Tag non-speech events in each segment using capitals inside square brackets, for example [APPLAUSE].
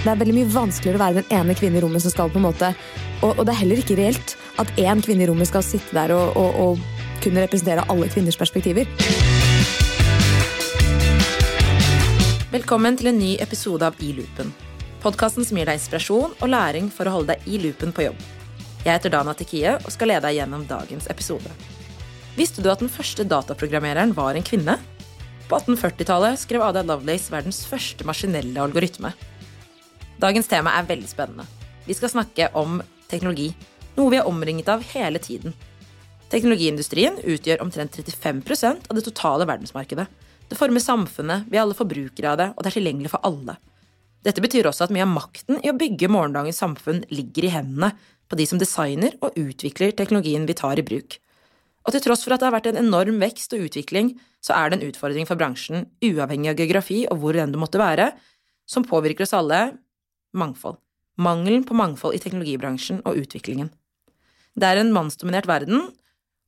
Det er veldig mye vanskeligere å være den ene kvinnen i rommet som skal på en måte Og, og det er heller ikke reelt at én kvinne i rommet skal sitte der og, og, og kunne representere alle kvinners perspektiver. Velkommen til en ny episode av I loopen. Podkasten som gir deg inspirasjon og læring for å holde deg i loopen på jobb. Jeg heter Dana Tekie og skal lede deg gjennom dagens episode. Visste du at den første dataprogrammereren var en kvinne? På 1840-tallet skrev Ada Lovelace verdens første maskinelle algoritme. Dagens tema er veldig spennende. Vi skal snakke om teknologi, noe vi er omringet av hele tiden. Teknologiindustrien utgjør omtrent 35% av det totale verdensmarkedet. Det former samfunnet, vi er alle forbrukere av det, og det er tilgjengelig for alle. Dette betyr også at mye av makten i å bygge morgendagens samfunn ligger i hendene på de som designer og utvikler teknologien vi tar i bruk. Og til tross for at det har vært en enorm vekst og utvikling, så er det en utfordring for bransjen, uavhengig av geografi og hvor enn du måtte være, som påvirker oss alle mangfold. Mangelen på mangfold i teknologibransjen og utviklingen. Det er en mannsdominert verden,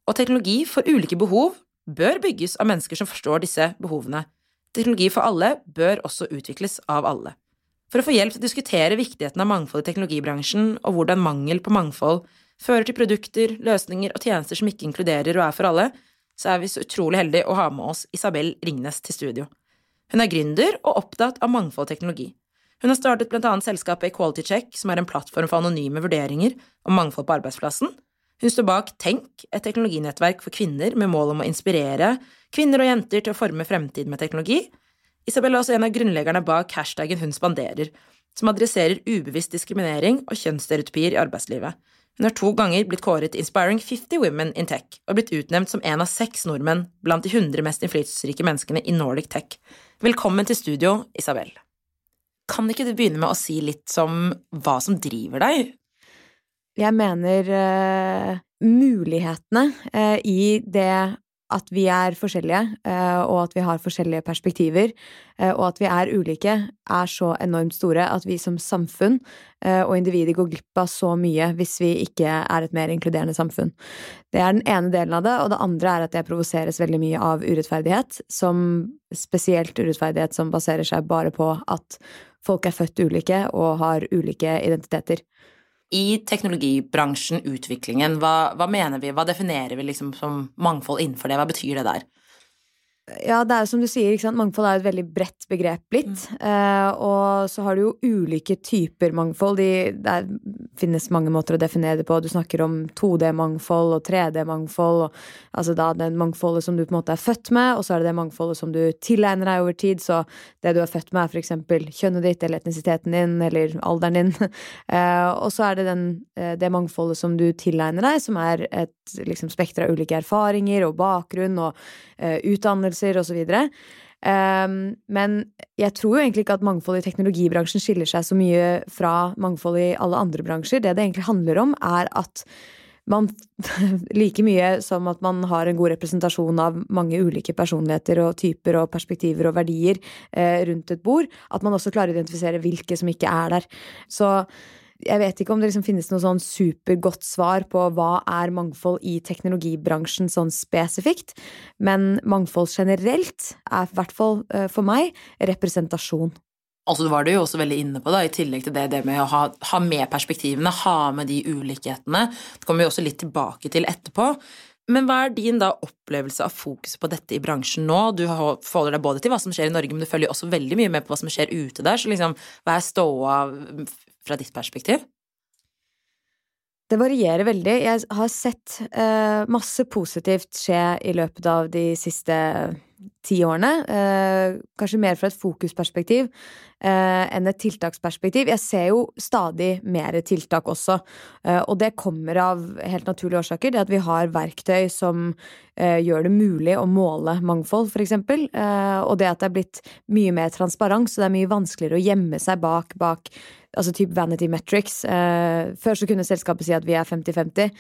og teknologi for ulike behov bør bygges av mennesker som forstår disse behovene. Teknologi for alle bør også utvikles av alle. For å få hjelp til å diskutere viktigheten av mangfold i teknologibransjen, og hvordan mangel på mangfold fører til produkter, løsninger og tjenester som ikke inkluderer og er for alle, så er vi så utrolig heldige å ha med oss Isabel Ringnes til studio. Hun er gründer og opptatt av mangfold og teknologi. Hun har startet annet selskapet Equality Check, som er en plattform for anonyme vurderinger om mangfold på arbeidsplassen, hun står bak Tenk, et teknologinettverk for kvinner med mål om å inspirere kvinner og jenter til å forme fremtiden med teknologi. Isabel er også en av grunnleggerne bak hashtaggen Hun spanderer, som adresserer ubevisst diskriminering og kjønnsstereotypier i arbeidslivet. Hun har to ganger blitt kåret Inspiring 50 Women in Tech og blitt utnevnt som en av seks nordmenn blant de 100 mest innflytelsesrike menneskene i Nordic Tech. Velkommen til studio, Isabel. Kan ikke du begynne med å si litt om hva som driver deg, jeg mener uh, mulighetene uh, i det at vi er forskjellige, uh, og at vi har forskjellige perspektiver, og at vi er ulike, er så enormt store at vi som samfunn og individer går glipp av så mye hvis vi ikke er et mer inkluderende samfunn. Det er den ene delen av det, og det andre er at jeg provoseres veldig mye av urettferdighet, som spesielt urettferdighet som baserer seg bare på at folk er født ulike og har ulike identiteter i teknologibransjen, utviklingen, hva, hva, mener vi, hva definerer vi liksom som mangfold innenfor det, hva betyr det der? Ja, det er jo som du sier, mangfold er et veldig bredt begrep blitt. Mm. Eh, og så har du jo ulike typer mangfold. De, det finnes mange måter å definere det på. Du snakker om 2D-mangfold og 3D-mangfold. Altså da det mangfoldet som du på en måte er født med, og så er det det mangfoldet som du tilegner deg over tid. Så det du er født med, er eksempel kjønnet ditt eller etnisiteten din eller alderen din. [LAUGHS] eh, og så er det den, uh, det mangfoldet som du tilegner deg, som er et liksom, spekter av ulike erfaringer og bakgrunn og utdannelse utdannelser osv. Um, men jeg tror jo egentlig ikke at mangfold i teknologibransjen skiller seg så mye fra mangfold i alle andre bransjer. Det det egentlig handler om, er at man [LAUGHS] like mye som at man har en god representasjon av mange ulike personligheter og typer og perspektiver og verdier eh, rundt et bord, at man også klarer å identifisere hvilke som ikke er der. Så jeg vet ikke om det liksom finnes noe sånn supergodt svar på hva er mangfold i teknologibransjen sånn spesifikt, men mangfold generelt er i hvert fall eh, for meg representasjon. Altså, var du jo også veldig inne på, da, i tillegg til det, det med å ha, ha med perspektivene, ha med de ulikhetene. Det kommer vi også litt tilbake til etterpå. Men hva er din da opplevelse av fokuset på dette i bransjen nå? Du forholder deg både til hva som skjer i Norge, men du følger også veldig mye med på hva som skjer ute der. Så liksom, hva er ståa fra ditt perspektiv? Det varierer veldig. Jeg har sett eh, masse positivt skje i løpet av de siste ti årene. Eh, kanskje mer fra et fokusperspektiv eh, enn et tiltaksperspektiv. Jeg ser jo stadig mer tiltak også, eh, og det kommer av helt naturlige årsaker. Det at vi har verktøy som eh, gjør det mulig å måle mangfold, for eksempel. Eh, og det at det er blitt mye mer transparent, så det er mye vanskeligere å gjemme seg bak, bak altså type vanity metrics. Eh, før så kunne selskapet si at vi er 50-50.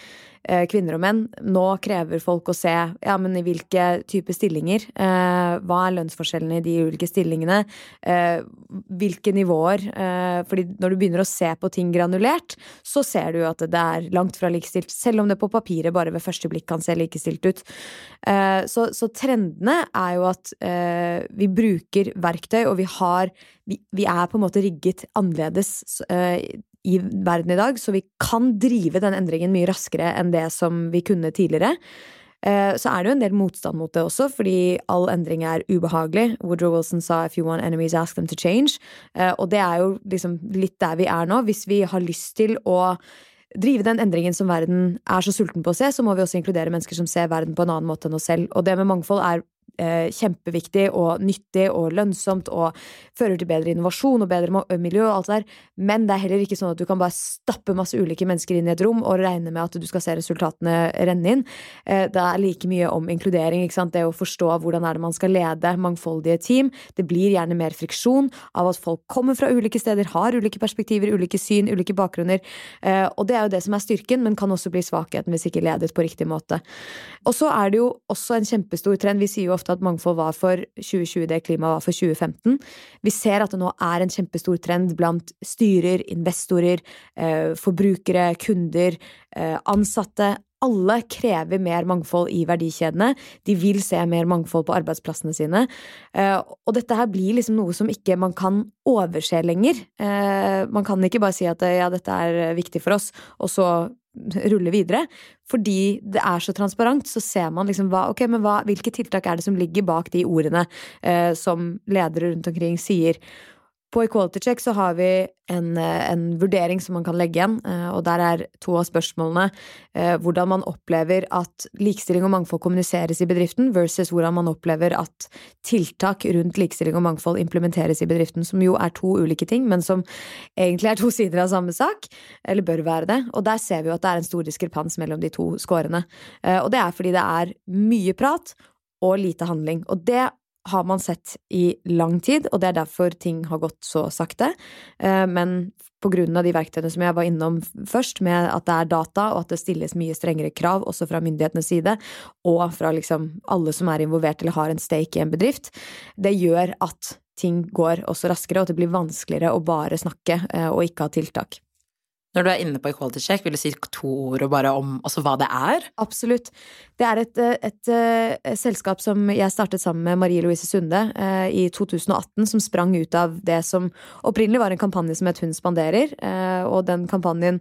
Eh, kvinner og menn. Nå krever folk å se ja, men i hvilke typer stillinger. Eh, hva er lønnsforskjellene i de ulike stillingene? Eh, hvilke nivåer? Fordi når du begynner å se på ting granulert, så ser du at det er langt fra likestilt, selv om det på papiret bare ved første blikk kan se likestilt ut. Så, så trendene er jo at vi bruker verktøy, og vi har vi, vi, er på en måte rigget annerledes uh, i verden i dag, så vi kan drive den endringen mye raskere enn det som vi kunne tidligere. Uh, så er det jo en del motstand mot det også, fordi all endring er ubehagelig. Woodrow Wilson sa 'if you want enemies, ask them to change'. Uh, og det er jo liksom litt der vi er nå. Hvis vi har lyst til å drive den endringen som verden er så sulten på å se, så må vi også inkludere mennesker som ser verden på en annen måte enn oss selv. Og det med mangfold er eh, kjempeviktig og nyttig og lønnsomt og fører til bedre innovasjon og bedre miljø og alt det der, men det er heller ikke sånn at du kan bare stappe masse ulike mennesker inn i et rom og regne med at du skal se resultatene renne inn. Eh, det er like mye om inkludering, det å forstå hvordan er det man skal lede mangfoldige team. Det blir gjerne mer friksjon av at folk kommer fra ulike steder, har ulike perspektiver, ulike syn, ulike bakgrunner, eh, og det er jo det som er styrken, men kan også bli svakheten hvis ikke ledet på riktig måte. Og så er det jo også en kjempestor trend. Vi sier jo ofte at mangfold var for 2020 det klimaet var for 2015. Vi ser at det nå er en kjempestor trend blant styrer, investorer, eh, forbrukere, kunder, eh, ansatte. Alle krever mer mangfold i verdikjedene. De vil se mer mangfold på arbeidsplassene sine. Eh, og dette her blir liksom noe som ikke man kan overse lenger. Man kan ikke bare si at ja, dette er viktig for oss, og så rulle videre. Fordi det er så transparent, så ser man liksom hva, okay, men hva, hvilke tiltak er det som ligger bak de ordene eh, som ledere rundt omkring sier. På Equality Check så har vi en, eh, en, vurdering som man kan legge igjen, eh, og der er to av spørsmålene eh, hvordan man opplever at likestilling og mangfold kommuniseres i bedriften, versus hvordan man opplever at tiltak rundt likestilling og mangfold implementeres i bedriften, som jo er to ulike ting, men som egentlig er to sider av samme sak, eller bør være det. Og der ser vi jo at det er en stor diskrepans mellom de to scorene. Og det er fordi det er mye prat og lite handling. Og det har man sett i lang tid, og det er derfor ting har gått så sakte. Eh, men på grunn av de verktøyene som jeg var innom først, med at det er data, og at det stilles mye strengere krav også fra myndighetenes side, og fra liksom alle som er involvert eller har en stake i en bedrift, det gjør at ting går også raskere, og at det blir vanskeligere å bare snakke eh, og ikke ha tiltak. Når du er inne på equality check, vil du si to ord bare om altså, hva det er? Absolutt. Det er et, et, et, et, selskap som jeg startet sammen med Marie Louise Sunde eh, i 2018, som sprang ut av det som opprinnelig var en kampanje som het Hun spanderer. Eh, og den kampanjen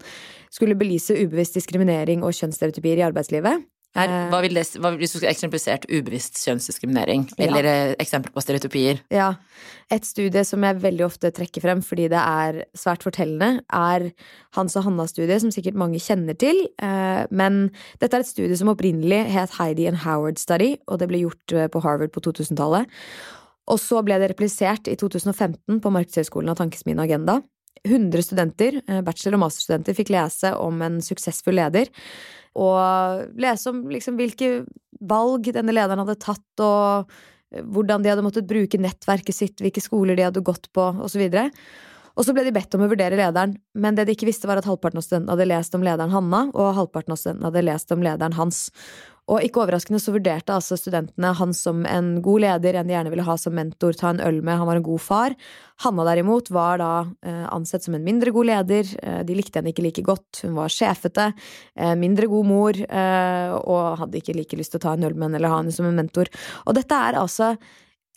skulle belyse ubevisst diskriminering og kjønnsstereotypier i arbeidslivet. Her, eh. hva vil det, hva, hvis du skulle eksemplifisert ubevisst kjønnsdiskriminering, eller ja. Eh, eksempel på stereotypier? Ja. Et studie som jeg veldig ofte trekker frem fordi det er svært fortellende, er Hans og Hanna-studiet, som sikkert mange kjenner til. Eh, men dette er et studie som opprinnelig het Heidi and Howard Study, og det ble gjort på Harvard på 2000-tallet. Og så ble det replisert i 2015 på Markedshøgskolen av Tankesmien Agenda. 100 studenter, bachelor- og masterstudenter, fikk lese om en suksessfull leder og lese om liksom hvilke valg denne lederen hadde tatt, og eh, hvordan de hadde måttet bruke nettverket sitt, hvilke skoler de hadde gått på, osv. Og så ble de bedt om å vurdere lederen, men det de ikke visste, var at halvparten av studentene hadde lest om lederen Hanna, og halvparten av studentene hadde lest om lederen hans. Og ikke overraskende så vurderte altså studentene han som en god leder, en de gjerne ville ha som mentor, ta en øl med, han var en god far. Hanna derimot var da eh, ansett som en mindre god leder, eh, de likte henne ikke like godt, hun var sjefete, eh, mindre god mor, og hadde ikke like lyst til å ta en øl med henne eller ha henne som en mentor. Og dette er altså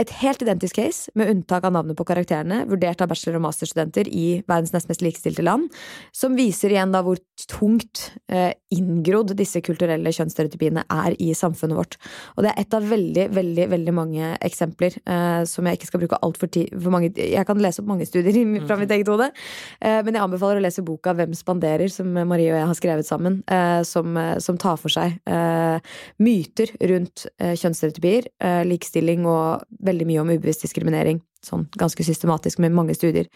et helt identisk case, med unntak av navnet på karakterene, vurdert av bachelor- og masterstudenter i verdens nest mest likestilte land, som viser igjen da hvor tungt eh, inngrodd disse kulturelle kjønnsstereotypiene er i samfunnet vårt. Og det er et av veldig, veldig veldig mange eksempler eh, som jeg ikke skal bruke altfor for mange Jeg kan lese opp mange studier fra mitt eget hode, eh, men jeg anbefaler å lese boka Hvem spanderer, som Marie og jeg har skrevet sammen, eh, som, som, tar for seg eh, myter rundt kjønnsstereotypier, likestilling og veldig mye om ubevisst diskriminering. Sånn ganske systematisk med mange studier.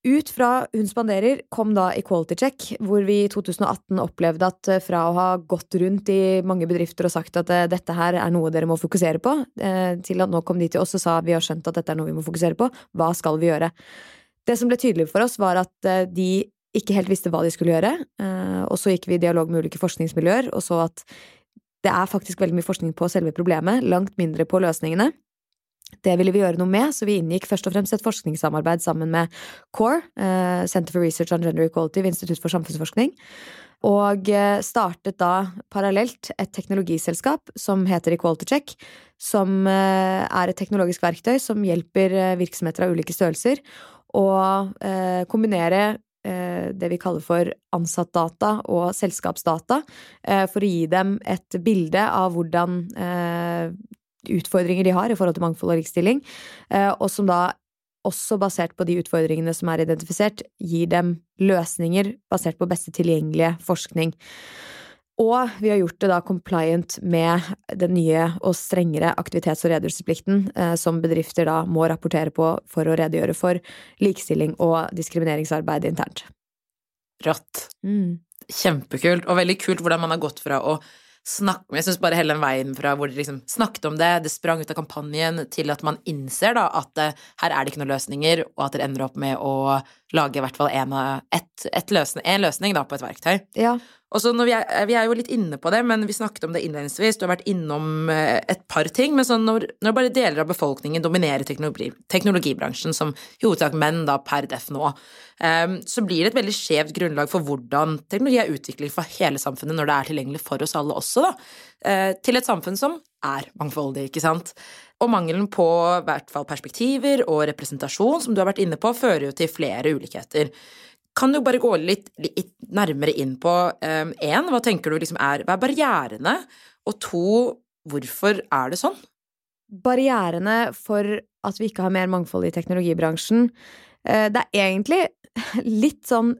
Ut fra Hun spanderer kom da Equality Check, hvor vi i 2018 opplevde at eh, fra å ha gått rundt i mange bedrifter og sagt at eh, dette her er noe dere må fokusere på, eh, til at nå kom de til oss og sa vi har skjønt at dette er noe vi må fokusere på, hva skal vi gjøre? Det som ble tydelig for oss, var at de ikke helt visste hva de skulle gjøre. Og så gikk vi i dialog med ulike forskningsmiljøer og så at det er faktisk veldig mye forskning på selve problemet, langt mindre på løsningene. Det ville vi gjøre noe med, så vi inngikk først og fremst et forskningssamarbeid sammen med CORE, eh, Center for Research on Gender Equality ved Institutt for samfunnsforskning. Og eh, startet da parallelt et teknologiselskap som heter Equality Check, som er et teknologisk verktøy som hjelper virksomheter av ulike størrelser å kombinere Eh, det vi kaller for ansattdata og selskapsdata, eh, for å gi dem et bilde av hvordan eh, utfordringer de har i forhold til mangfold og likestilling, og som da også basert på de utfordringene som er identifisert, gir dem løsninger basert på beste tilgjengelige forskning. Og vi har gjort det da compliant med den nye og strengere aktivitets- og redegjørelsesplikten eh, som bedrifter da må rapportere på for å redegjøre for likestilling og diskrimineringsarbeid internt. Rått. Mm. Kjempekult, og veldig kult hvordan man har gått fra å snakke med Jeg syns bare hele den veien fra hvor de liksom snakket om det, det sprang ut av kampanjen, til at man innser da at eh, her er det ikke noen løsninger, og at dere ender opp med å lage i hvert fall en, et, et løsning, en løsning da på et verktøy. Ja. Og så vi, er, vi er jo litt inne på det, men vi snakket om det innledningsvis. Du har vært innom eh, et par ting. Men sånn når, når, bare deler av befolkningen dominerer teknologi, teknologibransjen, som i hovedsak menn da per def nå, um, så blir det et veldig skjevt grunnlag for hvordan teknologi er utvikling for hele samfunnet når det er tilgjengelig for oss alle også, da. Uh, til et samfunn som er mangfoldig, ikke sant. Og mangelen på hvert fall perspektiver og representasjon, som du har vært inne på, fører jo til flere ulikheter kan du bare gå litt, litt nærmere inn på én, um, hva tenker du liksom er Hva er barrierene? Og to, hvorfor er det sånn? Barrierene for at vi ikke har mer mangfold i teknologibransjen, uh, det er egentlig [LAUGHS] litt sånn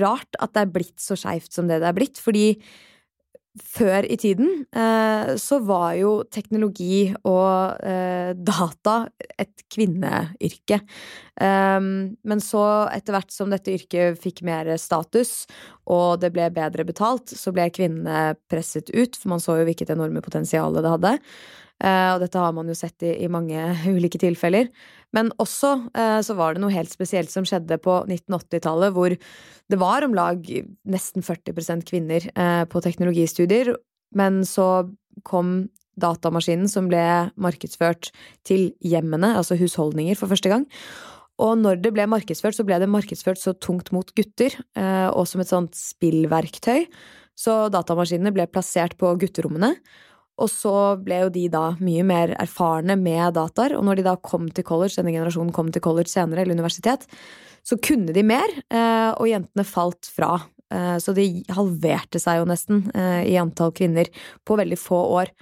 rart at det er blitt så skeivt som det det er blitt, fordi før i tiden eh, så var jo teknologi og eh, data et kvinneyrke. Um, men så, etter hvert som dette yrket fikk mer status, og det ble bedre betalt, så ble kvinnene presset ut, for man så jo hvilket enorme potensial det hadde. Uh, og dette har man jo sett i, i mange [LAUGHS] ulike tilfeller. Men også uh, så var det noe helt spesielt som skjedde på 1980-tallet, hvor det var om lag nesten 40 kvinner uh, på teknologistudier, men så kom datamaskinen som ble markedsført til hjemmene, altså husholdninger, for første gang. Og når det ble markedsført, så ble det markedsført så tungt mot gutter, og som et sånt spillverktøy. Så datamaskinene ble plassert på gutterommene. Og så ble jo de da mye mer erfarne med dataer, og når de da kom til college, denne generasjonen kom til college senere, eller universitet, så kunne de mer, eh, og jentene falt fra. Eh, så de halverte seg jo nesten eh, i antall kvinner på veldig få år.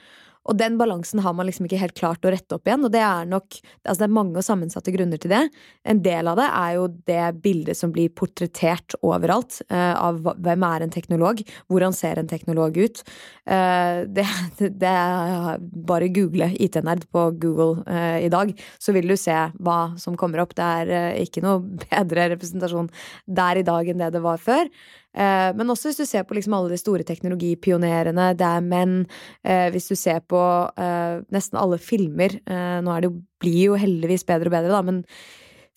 Og den balansen har man liksom ikke helt klart å rette opp igjen, og det er nok altså det er mange og sammensatte grunner til det. En del av det er jo det bildet som blir portrettert overalt uh, av hvem er en teknolog, hvordan ser en teknolog ut. Uh, [LAUGHS] det, det, er bare google IT-nerd på Google uh, i dag, så vil du se hva som kommer opp. Det er ikke noe bedre representasjon der i dag enn det det var før. Eh, men også hvis du ser på liksom alle de store teknologipionerene, det er menn. Eh, hvis du ser på eh, nesten alle filmer Nå det blir jo heldigvis bedre og bedre, da, men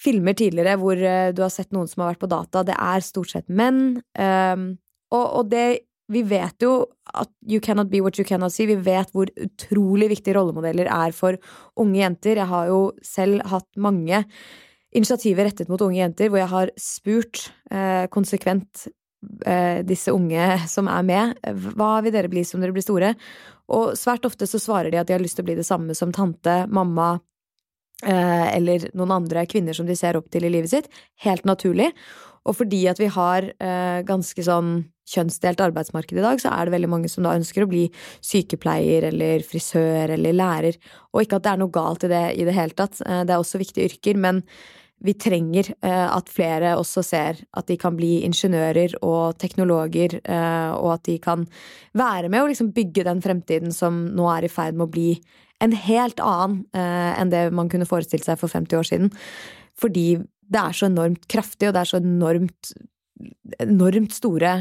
filmer tidligere hvor du har sett noen som har vært på data, det er stort sett menn. Og, det vi vet jo at you cannot be what you cannot see. Vi vet hvor utrolig viktige rollemodeller er for unge jenter. Jeg har jo selv hatt mange initiativer rettet mot unge jenter hvor jeg har spurt eh, konsekvent disse unge [LAUGHS] som er med. Hva vil dere bli som dere blir store? Og svært ofte så svarer de at de har lyst til å bli det samme som tante, mamma eh, eller noen andre kvinner som de ser opp til i livet sitt. Helt naturlig. Og fordi at vi har eh, ganske sånn kjønnsdelt arbeidsmarked i dag, så er det veldig mange som da ønsker å bli sykepleier eller frisør eller lærer. Og ikke at det er noe galt i det i det hele tatt. Det er også viktige yrker, men vi trenger eh, at flere også ser at de kan bli ingeniører og teknologer, eh, og at de kan være med å liksom bygge den fremtiden som nå er i ferd med å bli en helt annen eh, enn det man kunne forestilt seg for 50 år siden. Fordi det er så enormt kraftig, og det er så enormt enormt store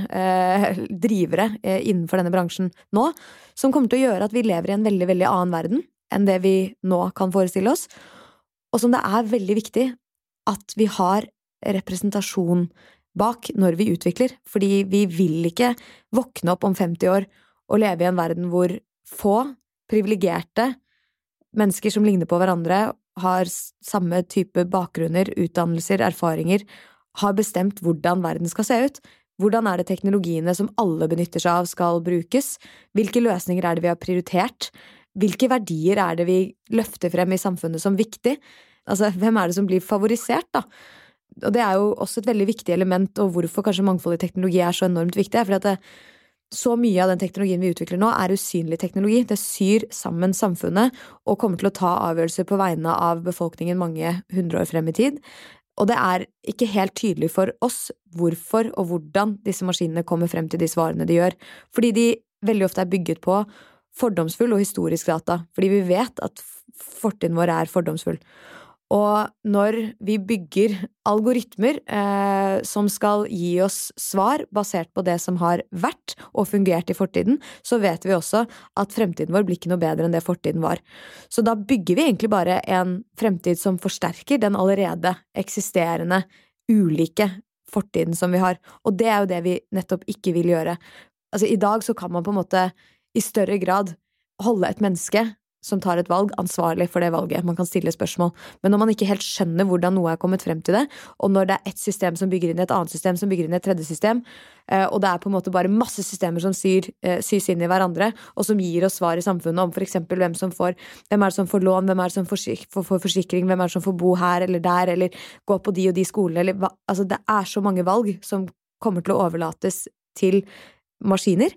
drivere innenfor denne bransjen nå, som kommer til å gjøre at vi lever i en veldig, veldig annen verden enn det vi nå kan forestille oss, og som det er veldig viktig at vi har representasjon bak når vi utvikler. Fordi vi vil ikke våkne opp om 50 år og leve i en verden hvor få privilegerte mennesker som ligner på hverandre, har samme type bakgrunner, utdannelser, erfaringer, har bestemt hvordan verden skal se ut. Hvordan er det teknologiene som alle benytter seg av, skal brukes? Hvilke løsninger er det vi har prioritert? Hvilke verdier er det vi løfter frem i samfunnet som viktig? Altså, hvem er det som blir favorisert, da? Og det er jo også et veldig viktig element, og hvorfor kanskje mangfold i teknologi er så enormt viktig, fordi at det, så mye av den teknologien vi utvikler nå, er usynlig teknologi. Det syr sammen samfunnet og kommer til å ta avgjørelser på vegne av befolkningen mange hundre år frem i tid. Og det er ikke helt tydelig for oss hvorfor og hvordan disse maskinene kommer frem til de svarene de gjør, fordi de veldig ofte er bygget på fordomsfull og historisk data, fordi vi vet at fortiden vår er fordomsfull. Og når vi bygger algoritmer eh, som skal gi oss svar basert på det som har vært og fungert i fortiden, så vet vi også at fremtiden vår blir ikke noe bedre enn det fortiden var. Så da bygger vi egentlig bare en fremtid som forsterker den allerede eksisterende, ulike fortiden som vi har. Og det er jo det vi nettopp ikke vil gjøre. Altså, i dag så kan man på en måte i større grad holde et menneske som tar et valg, ansvarlig for det valget. Man kan stille spørsmål. Men når man ikke helt skjønner hvordan noe er kommet frem til det, og når det er ett system som bygger inn et annet system som bygger inn et tredje system, eh, og det er på en måte bare masse systemer som syr, eh, sys inn i hverandre, og som gir oss svar i samfunnet om f.eks. hvem som får Hvem er det som får lån, hvem er det som får, forsikring, hvem er det som får bo her eller der, eller gå på de og de skolene, eller hva Altså, det er så mange valg som kommer til å overlates til maskiner.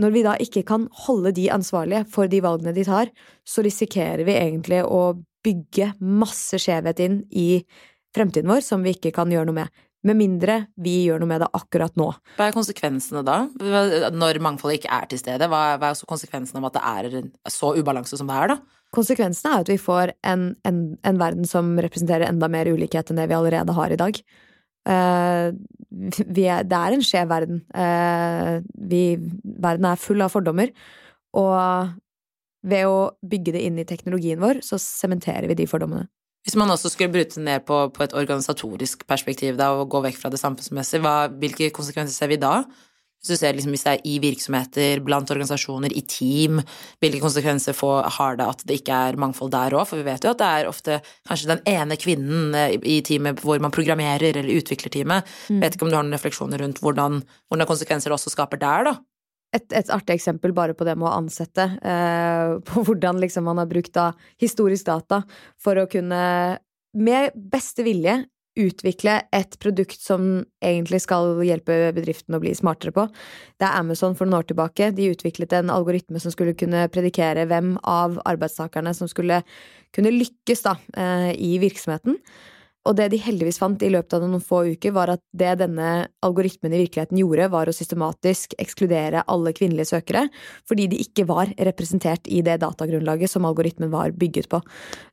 Når vi da ikke kan holde de ansvarlige for de valgene de tar, så risikerer vi egentlig å bygge masse skjevhet inn i fremtiden vår som vi ikke kan gjøre noe med. Med mindre vi gjør noe med det akkurat nå. Hva er konsekvensene da? Når mangfoldet ikke er til stede, hva er, hva konsekvensene av at det er så ubalanse som det er, da? Konsekvensene er at vi får en, en, en verden som representerer enda mer ulikhet enn det vi allerede har i dag. Uh, er, det er en skjev verden. Uh, vi, verden er full av fordommer. Og ved å bygge det inn i teknologien vår, så sementerer vi de fordommene. Hvis man også skulle bryte ned på, på, et organisatorisk perspektiv da, og gå vekk fra det samfunnsmessige, hvilke konsekvenser ser vi da? Hvis du ser liksom, hvis det er i virksomheter, blant organisasjoner, i team, hvilke konsekvenser får, har det at det ikke er mangfold der òg? For vi vet jo at det er ofte kanskje den ene kvinnen eh, i teamet hvor man programmerer eller utvikler teamet. Mm. Vet ikke om du har noen refleksjoner rundt hvordan, hvordan konsekvenser det også skaper der, da? Et, et, artig eksempel bare på det med å ansette. Eh, på hvordan liksom man har brukt da historisk data for å kunne med beste vilje utvikle et produkt som egentlig skal hjelpe bedriften å bli smartere på. Det er Amazon for noen år tilbake. De utviklet en algoritme som skulle kunne predikere hvem av arbeidstakerne som skulle kunne lykkes da, eh, i virksomheten. Og det de heldigvis fant i løpet av noen få uker, var at det denne algoritmen i virkeligheten gjorde, var å systematisk ekskludere alle kvinnelige søkere, fordi de ikke var representert i det datagrunnlaget som algoritmen var bygget på.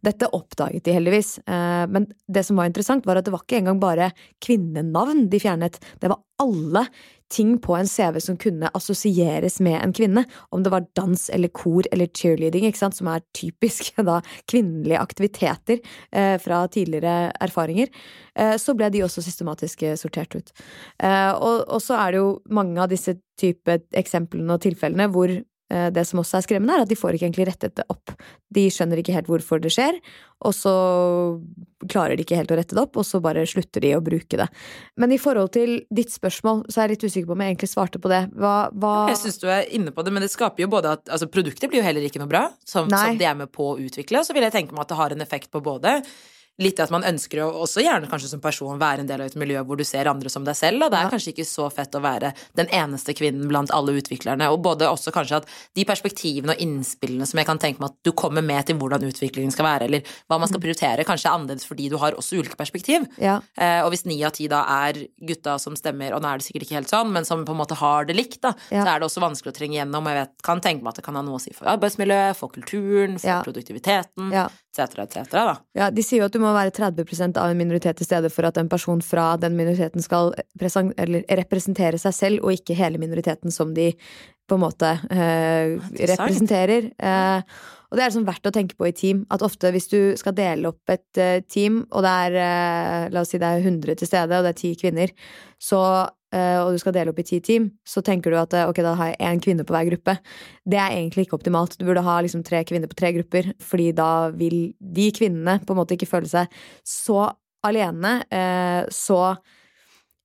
Dette oppdaget de heldigvis, eh, men det som var interessant, var at det var ikke engang bare kvinnenavn de fjernet, det var alle ting på en CV som kunne assosieres med en kvinne. Om det var dans eller kor eller cheerleading, ikke sant, som er typisk [LAUGHS] da kvinnelige aktiviteter eh, fra tidligere erfaringer, eh, så ble de også systematisk sortert ut. Eh, og, og, så er det jo mange av disse type eksemplene og tilfellene hvor Eh, det som også er skremmende, er at de får ikke egentlig rettet det opp. De skjønner ikke helt hvorfor det skjer, og så klarer de ikke helt å rette det opp, og så bare slutter de å bruke det. Men i forhold til ditt spørsmål, så er jeg litt usikker på om jeg egentlig svarte på det. Hva, hva Jeg syns du er inne på det, men det skaper jo både at altså Produktet blir jo heller ikke noe bra, som, som de er med på å utvikle, og så vil jeg tenke meg at det har en effekt på både litt at man ønsker å også gjerne kanskje som person være en del av et miljø hvor du ser andre som deg selv. Da. Det er ja. kanskje ikke så fett å være den eneste kvinnen blant alle utviklerne. Og både også kanskje at de perspektivene og innspillene som jeg kan tenke meg at du kommer med til hvordan utviklingen skal være, eller hva man skal mm. prioritere, kanskje er annerledes fordi du har også ulike perspektiv. Ja. Eh, og hvis ni av ti da er gutta som stemmer, og nå er det sikkert ikke helt sånn, men som på en måte har det likt, da, ja. så er det også vanskelig å trenge gjennom. Og jeg vet, kan tenke meg at det kan ha noe å si for arbeidsmiljøet, for kulturen, for produktiviteten, etc., etc. Ja, de sier jo at du må være 30% av en minoritet i stedet for at en person fra den minoriteten skal representere seg selv, og ikke hele minoriteten som de på en måte eh, representerer. Eh, Og det er liksom verdt å tenke på i team. At ofte hvis du skal dele opp et uh, team, og det er uh, La oss si det er 100 til stede, og det er ti kvinner, så uh, og du skal dele opp i ti team, så tenker du at ok, da har jeg én kvinne på hver gruppe. Det er egentlig ikke optimalt. Du burde ha liksom tre kvinner på tre grupper, fordi da vil de kvinnene på en måte ikke føle seg så alene, så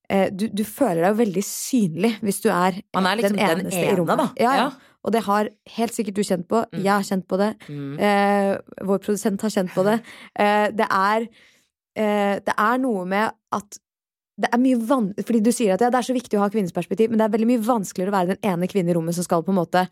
du, du, føler deg jo veldig synlig hvis du er, er liksom den eneste den ene, i rommet. Da. Ja, ja. Og det har helt sikkert du kjent på. Mm. Jeg har kjent på det. Mm. Eh, vår produsent har kjent på det. [LAUGHS] Eh, det er eh, Det er noe med at det er mye van Fordi du sier at ja, det er så viktig å ha kvinnens perspektiv, men det er veldig mye vanskeligere å være den ene kvinnen i rommet som skal på en måte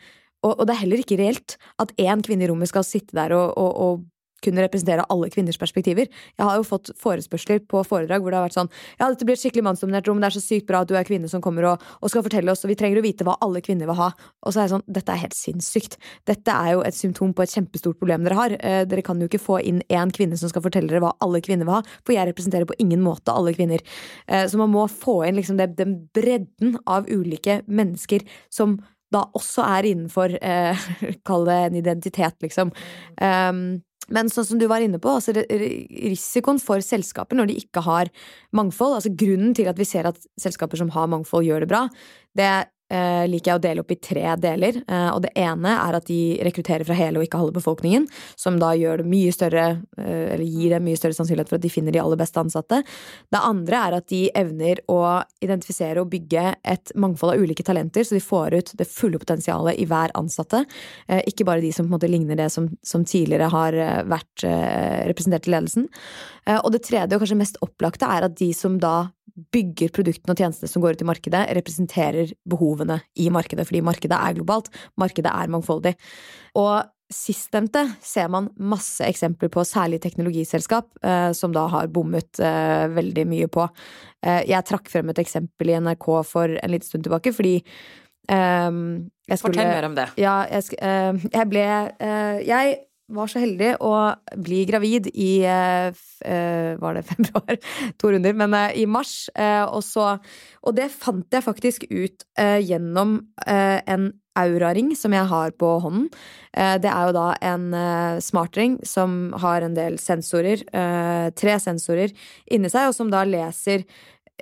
og, og det er heller ikke reelt at én kvinne i rommet skal sitte der og, og, og kunne representere alle kvinners perspektiver. Jeg har jo fått forespørsler på foredrag hvor det har vært sånn Ja, dette blir et skikkelig mannsdominert rom, det er så sykt bra at du er kvinne som kommer og, og, skal fortelle oss, og vi trenger å vite hva alle kvinner vil ha. Og så er jeg sånn Dette er helt sinnssykt. Dette er jo et symptom på et kjempestort problem dere har. Eh, dere kan jo ikke få inn én kvinne som skal fortelle dere hva alle kvinner vil ha, for jeg representerer på ingen måte alle kvinner. Eh, så man må få inn liksom det, den bredden av ulike mennesker som da også er innenfor eh, [LAUGHS] Kall det en identitet, liksom. Um, men sånn som du var inne på, altså risikoen for selskaper når de ikke har mangfold altså Grunnen til at vi ser at selskaper som har mangfold, gjør det bra, det eh, liker jeg å dele opp i tre deler. Eh, og det ene er at de rekrutterer fra hele og ikke halve befolkningen, som da gjør det mye større, eh, eller gir dem mye større sannsynlighet for at de finner de aller beste ansatte. Det andre er at de evner å identifisere og bygge et mangfold av ulike talenter, så de får ut det fulle potensialet i hver ansatte. Eh, ikke bare de som på en måte ligner det som, som tidligere har eh, vært eh, representert i ledelsen. Og det tredje, og kanskje mest opplagte, er at de som da bygger produktene og tjenestene som går ut i markedet, representerer behovene i markedet, fordi markedet er globalt, markedet er mangfoldig. Og sistnevnte ser man masse eksempler på, særlig teknologiselskap, eh, som da har bommet eh, veldig mye på. Eh, jeg trakk frem et eksempel i NRK for en liten stund tilbake, fordi jeg skulle Fortell mer om det. Ja, jeg, jeg ble Jeg var så heldig å bli gravid i uh, Var det [LAUGHS] februar? To runder, men uh, i mars. Og, så, og det fant jeg faktisk ut gjennom en auraring som jeg har på hånden. det er jo da en smartring som har en del sensorer, tre sensorer, inni seg, og som da leser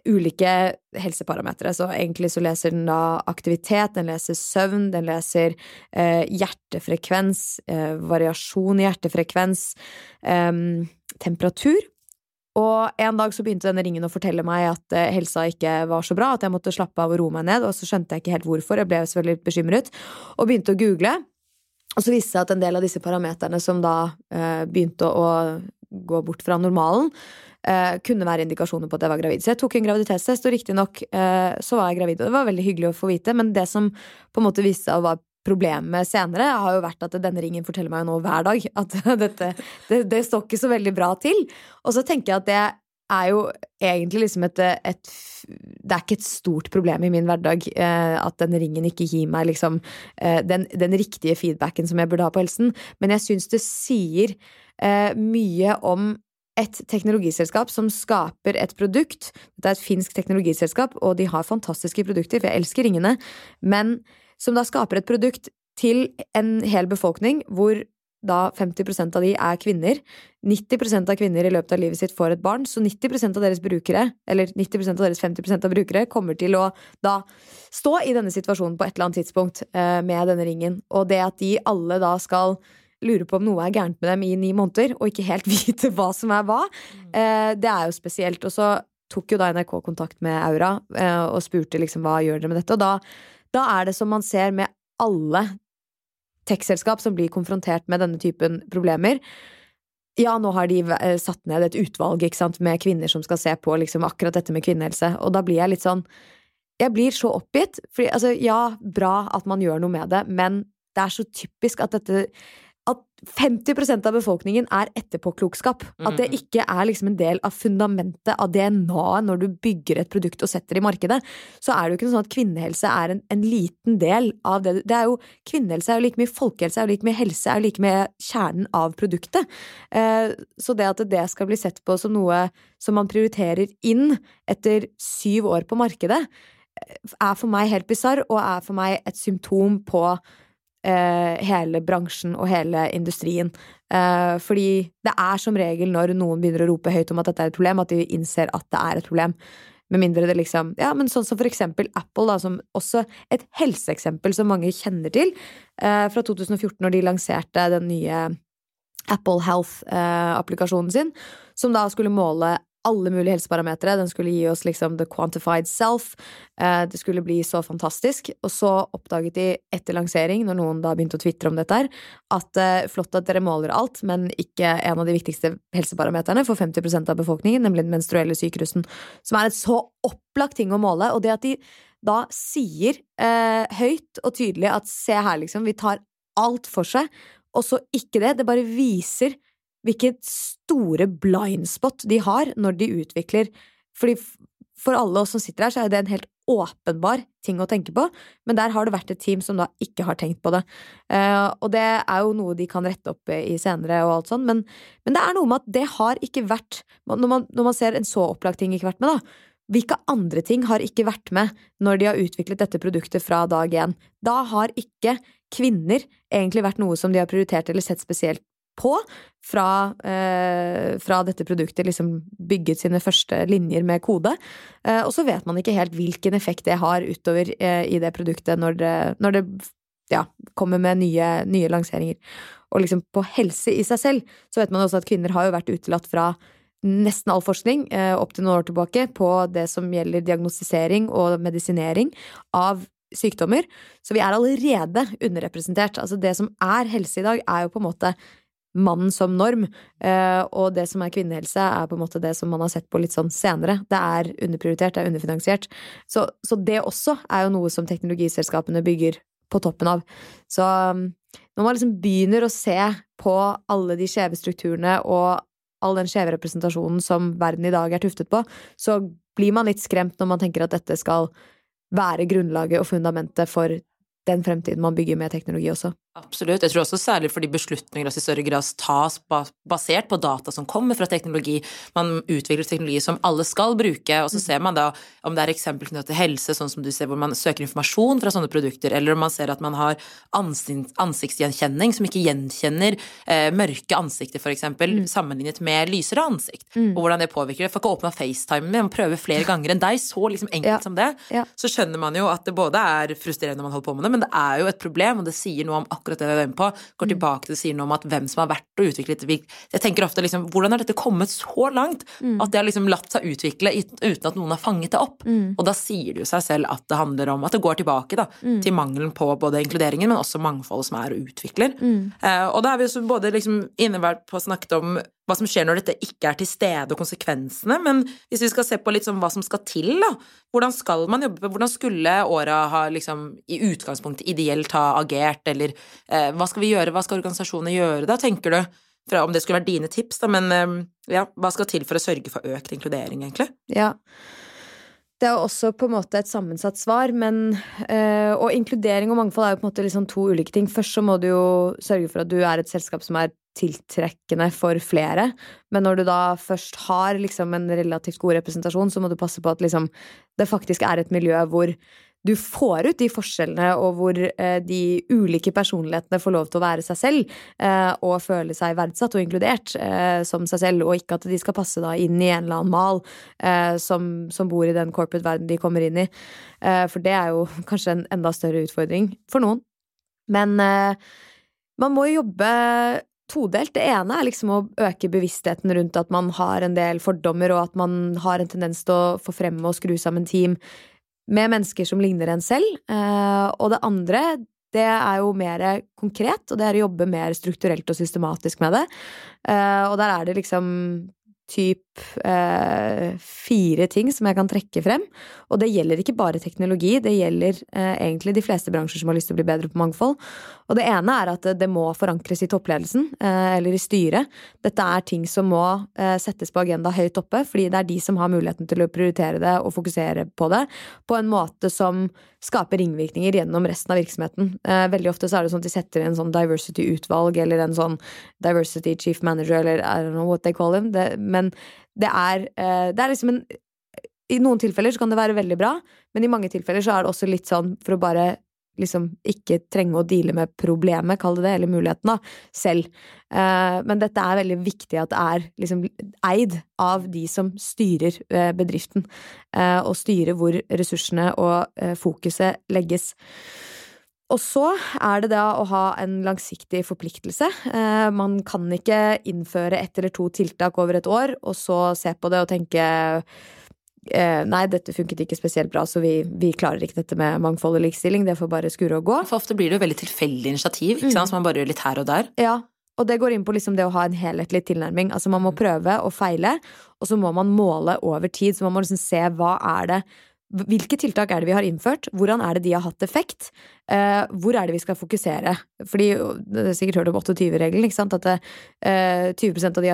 ulike helseparametere. Så egentlig så leser den da aktivitet, den leser søvn, den leser eh, hjertefrekvens, eh, variasjon i hjertefrekvens, eh, temperatur. Og en dag så begynte denne ringen å fortelle meg at eh, helsa ikke var så bra, at jeg måtte slappe av og roe meg ned, og så skjønte jeg ikke helt hvorfor. Jeg ble selvfølgelig bekymret, og begynte å google. Og så viste det seg at en del av disse parameterne som da eh, begynte å gå bort fra normalen, eh, kunne være indikasjoner på at jeg var gravid. Så jeg tok en graviditetstest, og riktignok eh, så var jeg gravid. Og det var veldig hyggelig å få vite, men det som på en måte viste seg å være problemet senere, har jo vært at denne ringen forteller meg jo nå hver dag at [LAUGHS] dette det, det står ikke så veldig bra til. Og så tenker jeg at det er jo egentlig liksom et, et, Det er ikke et stort problem i min hverdag eh, at den ringen ikke gir meg liksom eh, den, den, riktige feedbacken som jeg burde ha på helsen, men jeg syns det sier eh, mye om et teknologiselskap som skaper et produkt. Det er et finsk teknologiselskap, og de har fantastiske produkter, for jeg elsker ringene, men som da skaper et produkt til en hel befolkning hvor da 50% av de er kvinner. 90% av kvinner i løpet av livet sitt får et barn, så 90% av deres brukere, eller 90% av deres 50% av brukere, kommer til å da stå i denne situasjonen på et eller annet tidspunkt eh, med denne ringen. Og det at de alle da skal lure på om noe er gærent med dem i ni måneder, og ikke helt [LAUGHS] vite hva som er hva. Eh, det er jo spesielt. Og så tok jo da NRK kontakt med Aura eh, og spurte liksom hva gjør dere med dette. Og da, da er det som man ser med alle tech-selskap som blir konfrontert med denne typen problemer. Ja, nå har de eh, satt ned et utvalg sant, med kvinner som skal se på liksom, akkurat dette med kvinnehelse, og da blir jeg litt sånn Jeg blir så oppgitt. Fordi, altså, ja, bra at man gjør noe med det, men det er så typisk at dette at 50% av befolkningen er etterpåklokskap. At det mm. ikke er liksom en del av fundamentet av DNA-et når du bygger et produkt og setter det i markedet. Så er det jo ikke sånn at kvinnehelse er en, en liten del av det. det er jo, kvinnehelse er jo like mye folkehelse, er jo like mye helse, er jo like mye kjernen av produktet. Eh, så det at det skal bli sett på som noe som man prioriterer inn etter syv år på markedet, er for meg helt bisarr, og er for meg et symptom på eh, hele bransjen og hele industrien. Eh, fordi det er som regel når noen begynner å rope høyt om at dette er et problem, at de innser at det er et problem. Med mindre det liksom Ja, men sånn som for eksempel Apple, da, som også et helseeksempel som mange kjenner til, eh, fra 2014, når de lanserte den nye Apple Health-applikasjonen sin, som da skulle måle alle mulige helseparametere. Den skulle gi oss liksom the quantified self. Eh, det skulle bli så fantastisk. Og så oppdaget de etter lansering, når noen da begynte å tvitre om dette her, at eh, flott at dere måler alt, men ikke en av de viktigste helseparameterne for 50% av befolkningen, nemlig den menstruelle syklusen, som er et så opplagt ting å måle. Og det at de da sier eh, høyt og tydelig at se her, liksom, vi tar alt for seg, og så ikke det, det bare viser hvilket store blindspot de har når de utvikler Fordi for alle oss som sitter her, så er det en helt åpenbar ting å tenke på, men der har det vært et team som da ikke har tenkt på det. Uh, og det er jo noe de kan rette opp i senere og alt sånn, men, men, det er noe med at det har ikke vært Når man, når man ser en så opplagt ting ikke vært med, da. Hvilke andre ting har ikke vært med når de har utviklet dette produktet fra dag én? Da har ikke kvinner egentlig vært noe som de har prioritert eller sett spesielt på fra, eh, fra, dette produktet, liksom bygget sine første linjer med kode. Eh, og så vet man ikke helt hvilken effekt det har utover eh, i det produktet når det, når det ja, kommer med nye, nye, lanseringer. Og liksom på helse i seg selv så vet man også at kvinner har jo vært utelatt fra nesten all forskning eh, opp til noen år tilbake på det som gjelder diagnostisering og medisinering av sykdommer. Så vi er allerede underrepresentert. Altså det som er helse i dag, er jo på en måte mannen som norm. Eh, og det som er kvinnehelse, er på en måte det som man har sett på litt sånn senere. Det er underprioritert, det er underfinansiert. Så, så det også er jo noe som teknologiselskapene bygger på toppen av. Så um, når man liksom begynner å se på alle de skjeve strukturene og all den skjeve representasjonen som verden i dag er tuftet på, så blir man litt skremt når man tenker at dette skal være grunnlaget og fundamentet for den fremtiden man bygger med teknologi også. Absolutt. Jeg tror også særlig fordi beslutninger i større grad tas basert på data som kommer fra teknologi. Man utvikler teknologi som alle skal bruke, og så mm. ser man da om det er eksempel knyttet til helse, sånn som du ser hvor man søker informasjon fra sånne produkter, eller om man ser at man har ansiktsgjenkjenning som ikke gjenkjenner eh, mørke ansikter, eksempel, mm. sammenlignet med lysere ansikt, mm. og hvordan det påvirker det. Får ikke åpna FaceTime med, man prøver flere ganger enn deg, så liksom enkelt ja. som det. Ja. Så skjønner man jo at det både er frustrerende når man holder på med det, men det er jo et problem, og det sier noe om akkurat det vi var inne på, går mm. tilbake til å si noe om at hvem som har vært og utviklet Jeg tenker ofte liksom Hvordan har dette kommet så langt? Mm. At det har liksom latt seg utvikle uten at noen har fanget det opp. Mm. Og da sier det jo seg selv at det handler om at det går tilbake da, til mangelen på både inkluderingen, men også mangfoldet som er og utvikler. Eh, og da har vi jo både liksom innevært på snakke om hva som skjer når dette ikke er til stede, og konsekvensene. Men hvis vi skal se på litt sånn hva som skal til, da. Hvordan skal man jobbe? Hvordan skulle åra ha liksom i utgangspunktet ideelt ha agert, eller eh, hva skal vi gjøre, hva skal organisasjonene gjøre da, tenker du? Fra, om det skulle vært dine tips, da, men eh, ja, hva skal til for å sørge for økt inkludering, egentlig? Ja. Det er jo også på en måte et sammensatt svar, men øh, Og inkludering og mangfold er jo på en måte liksom to ulike ting. Først så må du jo sørge for at du er et selskap som er tiltrekkende for flere. Men når du da først har liksom en relativt god representasjon, så må du passe på at liksom det faktisk er et miljø hvor du får ut de forskjellene, og hvor eh, de ulike personlighetene får lov til å være seg selv eh, og føle seg verdsatt og inkludert eh, som seg selv, og ikke at de skal passe inn i en eller annen mal som, som, bor i den corporate verden de kommer inn i. For det er jo [LAUGHS] kanskje en enda større utfordring for noen. Men man må jo jobbe todelt. Det ene er liksom å øke bevisstheten rundt at man har en del fordommer, og at man har en tendens til å få fremme og skru sammen team med mennesker som ligner en selv. Eh, og det andre, det er jo mer konkret, og det er å jobbe mer strukturelt og systematisk med det. Eh, og der er det liksom typ eh, fire ting som jeg kan trekke frem. Og det gjelder ikke bare teknologi, det gjelder eh, egentlig de fleste bransjer som har lyst til å bli bedre på mangfold. Og det ene er at det må forankres i toppledelsen, eh, eller i styret. Dette er ting som må eh, settes på agenda høyt oppe, fordi det er de som har muligheten til å prioritere det og fokusere på det, på en måte som skaper ringvirkninger gjennom resten av virksomheten. Eh, veldig ofte så er det sånn at de setter inn sånn diversity-utvalg eller en sånn diversity chief manager, eller I don't know what they call him. Det, men det er, eh, det er liksom en I noen tilfeller så kan det være veldig bra, men i mange tilfeller så er det også litt sånn for å bare liksom ikke trenge å deale med problemet, kall det det, eller muligheten, da, selv. Eh, men dette er veldig viktig at det er liksom eid av de som styrer eh, bedriften, og styrer hvor ressursene og fokuset legges. Og så er det da å ha en langsiktig forpliktelse. Man kan ikke innføre ett eller to tiltak over et år, og så se på det og tenke eh, nei, dette funket ikke spesielt bra, så vi, vi, klarer ikke dette med mangfold og likestilling, det får bare skure og gå. For ofte blir det jo veldig tilfeldig initiativ, ikke sant, mm. som man bare gjør litt her og der. Ja, og det går inn på liksom det å ha en helhetlig tilnærming. Altså man må prøve og feile, og så må man måle over tid. Så man må liksom se hva er det hvilke tiltak er det vi har innført? Hvordan er det de har hatt effekt? eh, hvor er det vi skal fokusere? Fordi Det er sikkert hørt om 28-regelen. ikke sant? At det, eh, 20% av de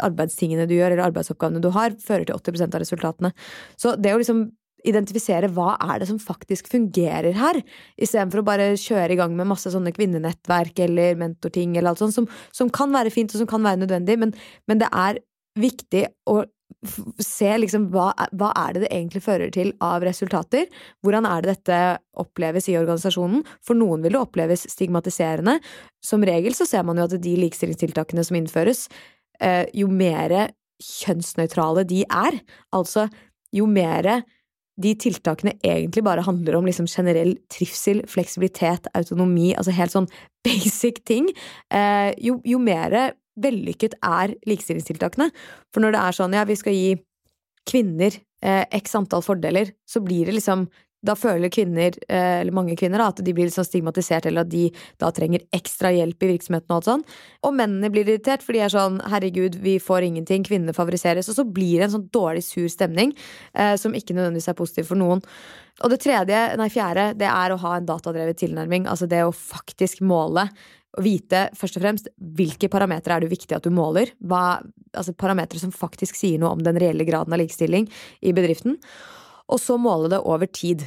arbeidstingene du gjør, eller arbeidsoppgavene du har, fører til 80% av resultatene. Så det å liksom identifisere hva er det som faktisk fungerer her, istedenfor å bare kjøre i gang med masse sånne kvinnenettverk eller mentorting eller alt sånt, som, som kan være fint og som kan være nødvendig, men, men det er viktig å se liksom hva, hva, er det det egentlig fører til av resultater? Hvordan er det dette oppleves i organisasjonen? For noen vil det oppleves stigmatiserende. Som regel så ser man jo at de likestillingstiltakene som innføres, eh, jo mer kjønnsnøytrale de er, altså jo mer de tiltakene egentlig bare handler om liksom generell trivsel, fleksibilitet, autonomi, altså helt sånn basic ting, eh, jo, jo mer vellykket er likestillingstiltakene. For når det er sånn ja, vi skal gi kvinner eh, x antall fordeler, så blir det liksom da føler kvinner, eh, eller mange kvinner, at de blir liksom stigmatisert, eller at de da trenger ekstra hjelp i virksomheten og alt sånn. Og mennene blir irritert, for de er sånn herregud, vi får ingenting, kvinnene favoriseres. Og så blir det en sånn dårlig, sur stemning eh, som ikke nødvendigvis er positiv for noen. Og det tredje, nei fjerde, det er å ha en datadrevet tilnærming. Altså det å faktisk måle å vite først og fremst hvilke parametere er det viktig at du måler. Hva, altså Parametere som faktisk sier noe om den reelle graden av likestilling i bedriften. Og så måle det over tid.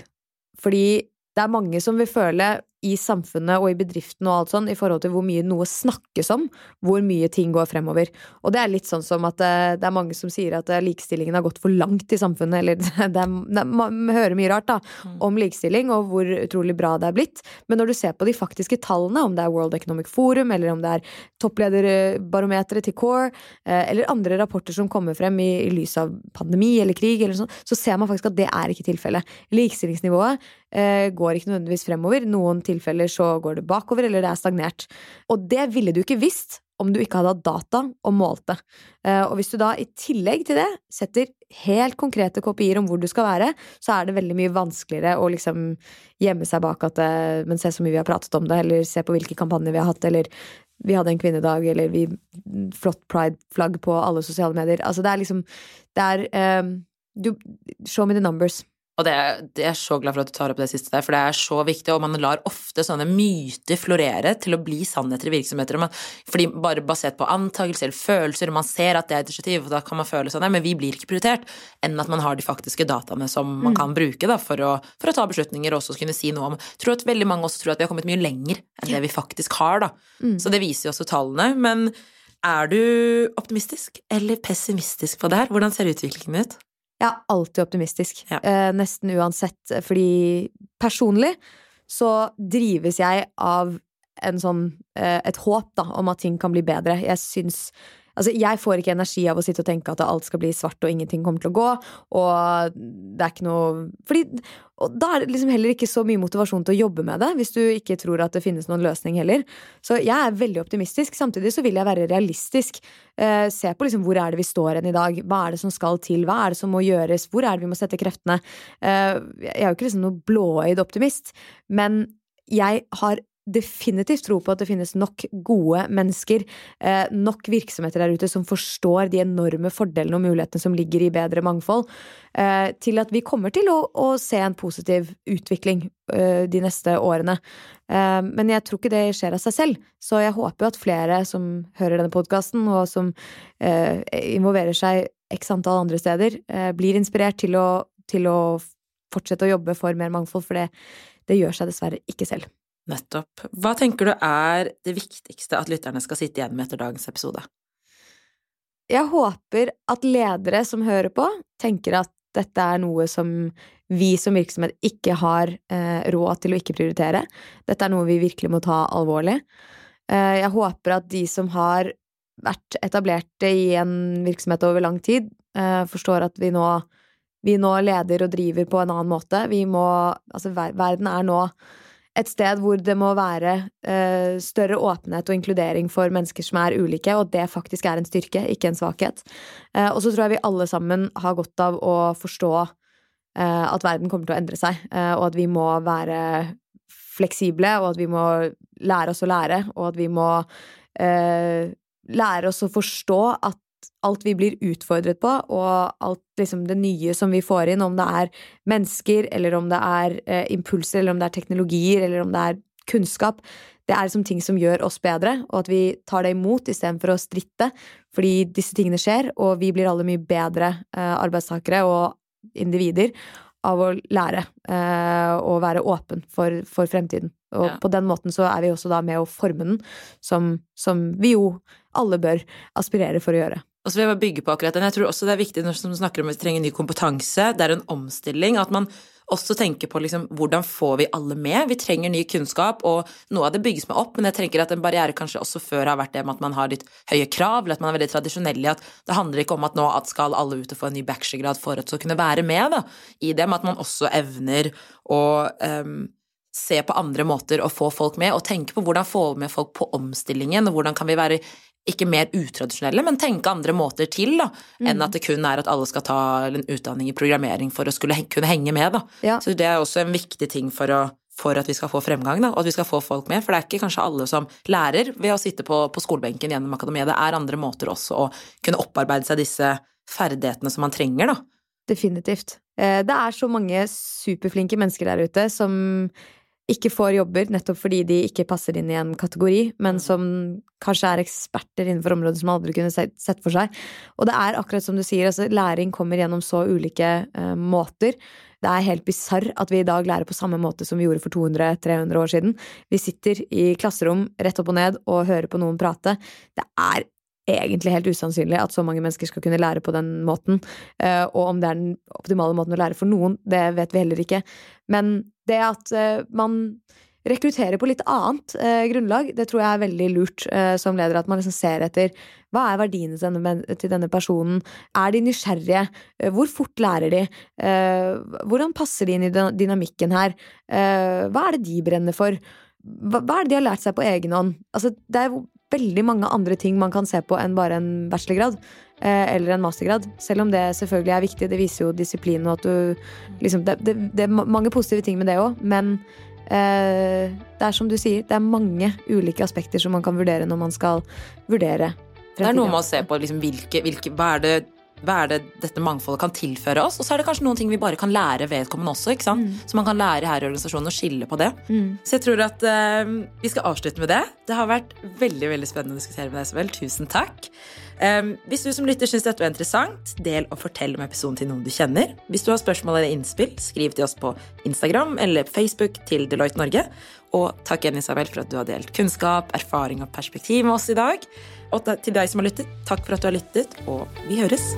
Fordi det er mange som vil føle i samfunnet og i bedriften og alt sånn, i forhold til hvor mye noe snakkes om, hvor mye ting går fremover. Og det er litt sånn som at det, eh, er mange som sier at eh, likestillingen har gått for langt i samfunnet, eller [LAUGHS] det er, det, man hører mye rart da, mm. om likestilling og hvor utrolig bra det er blitt, men når du ser på de faktiske tallene, om det er World Economic Forum, eller om det er topplederbarometeret til CORE, eh, eller andre rapporter som kommer frem i, i lys av pandemi eller krig, eller sånn, så ser man faktisk at det er ikke tilfellet. Likestillingsnivået eh, går ikke nødvendigvis fremover. Noen tilfeller så går det bakover, eller det er stagnert. Og det ville du ikke visst om du ikke hadde hatt data og målte. Eh, og hvis du da i tillegg til det setter helt konkrete kopier om hvor du skal være, så er det veldig mye vanskeligere å liksom gjemme seg bak at eh, Men se så mye vi har pratet om det, eller se på hvilke kampanjer vi har hatt, eller vi hadde en kvinnedag, eller vi Flott pride-flagg på alle sosiale medier. Altså, det er liksom Det er um, du, Show me the numbers. Og det, det, er så glad for at du tar opp det siste der, for det er så viktig, og man lar ofte sånne myter florere til å bli sannheter i virksomheter, man, fordi bare basert på antakelser eller følelser, man ser at det er et initiativ, og da kan man føle sånn, men vi blir ikke prioritert, enn at man har de faktiske dataene som man mm. kan bruke da, for, å, for, å, ta beslutninger og også kunne si noe om Jeg tror at veldig mange også tror at vi har kommet mye lenger enn det vi faktisk har, da. Mm. Så det viser jo også tallene. Men er du optimistisk eller pessimistisk på det her? Hvordan ser utviklingen ut? Jeg er alltid optimistisk. Ja. Eh, nesten uansett. Fordi personlig så drives jeg av en sånn, eh, et håp da, om at ting kan bli bedre. Jeg syns Altså, jeg får ikke energi av å sitte og tenke at alt skal bli svart og ingenting kommer til å gå, og det er ikke noe Fordi da er det liksom heller ikke så mye motivasjon til å jobbe med det, hvis du ikke tror at det finnes noen løsning heller. Så jeg er veldig optimistisk. Samtidig så vil jeg være realistisk. Eh, se på liksom hvor er det vi står hen i dag. Hva er det som skal til? Hva er det som må gjøres? Hvor er det vi må sette kreftene? Eh, jeg er jo ikke liksom noe blåøyd optimist, men jeg har definitivt tro på at det finnes nok gode mennesker, eh, nok virksomheter der ute som forstår de enorme fordelene og mulighetene som ligger i bedre mangfold, eh, til at vi kommer til å, å se en positiv utvikling eh, de neste årene. Men jeg tror ikke det skjer av seg selv, så jeg håper at flere som hører denne podkasten, og som involverer seg x antall andre steder, blir inspirert til å, til å fortsette å jobbe for mer mangfold, for det, det gjør seg dessverre ikke selv. Nettopp. Hva tenker du er det viktigste at lytterne skal sitte igjen med etter dagens episode? Jeg håper at ledere som hører på, tenker at dette er noe som vi som virksomhet ikke har eh, råd til å ikke prioritere. Dette er noe vi virkelig må ta alvorlig. Eh, jeg håper at de som har vært etablerte i en virksomhet over lang tid, eh, forstår at vi nå, vi nå leder og driver på en annen måte. Må Altså, ver verden er nå et sted hvor det må være uh, større åpenhet og inkludering for mennesker som er ulike, og det faktisk er en styrke, ikke en svakhet. Uh, og så tror jeg vi alle sammen har godt av å forstå uh, at verden kommer til å endre seg, og at vi må være fleksible, og at vi må lære oss å lære, og at vi må lære oss å forstå at alt vi blir utfordret på, og alt liksom det nye som vi får inn, om det er mennesker, eller om det er eh, impulser, eller om det er teknologier, eller om det er kunnskap, det er liksom ting som gjør oss bedre, og at vi tar det imot istedenfor å stritte, fordi disse tingene skjer, og vi blir alle mye bedre eh, arbeidstakere og individer av å lære eh, og være åpen for, for fremtiden. Og ja. på den måten så er vi også da med å forme den, som, som vi jo alle bør aspirere for å gjøre. Og så vil jeg bare bygge på akkurat den. Jeg tror også det er viktig når du snakker om at vi trenger ny kompetanse, det er en omstilling, at man også tenker på liksom, hvordan får vi alle med? Vi trenger ny kunnskap, og noe av det bygges med opp, men jeg tenker at en barriere kanskje også før har vært det med at man har litt høye krav, eller at man er veldig tradisjonell i at det handler ikke om at nå skal alle ut og få en ny bachelorgrad for å kunne være med da, i det, men at man også evner å um, se på andre måter å få folk med, og tenke på hvordan få med folk på omstillingen, og hvordan kan vi være ikke mer utradisjonelle, men tenke andre måter til, da, mm. enn at det kun er at alle skal ta en utdanning i programmering for å skulle kunne henge med, da. Ja. Så det er også en viktig ting for, å, for, at vi skal få fremgang, da, og at vi skal få folk med. For det er ikke kanskje alle som lærer ved å sitte på, på skolebenken gjennom akademiet. Det er andre måter også å kunne opparbeide seg disse ferdighetene som man trenger, da. Definitivt. Eh, det er så mange superflinke mennesker der ute som ikke får jobber nettopp fordi de ikke passer inn i en kategori, men mm. som kanskje er eksperter innenfor området som aldri kunne sett for seg. Og det er akkurat som du sier, altså læring kommer gjennom så ulike uh, måter. Det er helt bisarr at vi i dag lærer på samme måte som vi gjorde for 200-300 år siden. Vi sitter i klasserom rett opp og ned og hører på noen prate. Det er egentlig helt usannsynlig at så mange mennesker skal kunne lære på den måten. Uh, og om det er den optimale måten å lære for noen, det vet vi heller ikke. Men det at uh, man rekrutterer på litt annet uh, grunnlag, det tror jeg er veldig lurt som leder. At man liksom ser etter hva er verdiene til denne, personen? Er de nysgjerrige? Hvor fort lærer de? hvordan passer de inn i dynamikken her? hva er det de brenner for? Hva er det de har lært seg på egen hånd? Altså, det er veldig mange andre ting man kan se på enn bare en bachelorgrad. Eh, eller en mastergrad. Selv om det selvfølgelig er viktig. Det viser jo disiplin og at du liksom, det, det, det, er mange positive ting med det òg, men eh, det er som du sier, det er mange ulike aspekter som man kan vurdere når man skal vurdere fremtiden. Det er noe med å se på liksom, hvilke, hvilke, hva er det hva er det dette mangfoldet kan tilføre oss? Og så er det kanskje noen ting vi bare kan lære vedkommende også. ikke sant? Mm. Så man kan lære her i organisasjonen å skille på det. Mm. Så jeg tror at uh, vi skal avslutte med det. Det har vært veldig veldig spennende å diskutere med deg, Isabel. Tusen takk. Hvis du som lytter syns dette var interessant, del og fortell om episoden til noen du kjenner. Hvis du har spørsmål eller innspill, skriv til oss på Instagram eller Facebook til Deloitte Norge. Og takk igjen, Isabel, for at du har delt kunnskap, erfaring og perspektiv med oss i dag. Og til deg som har lyttet, takk for at du har lyttet, og vi høres.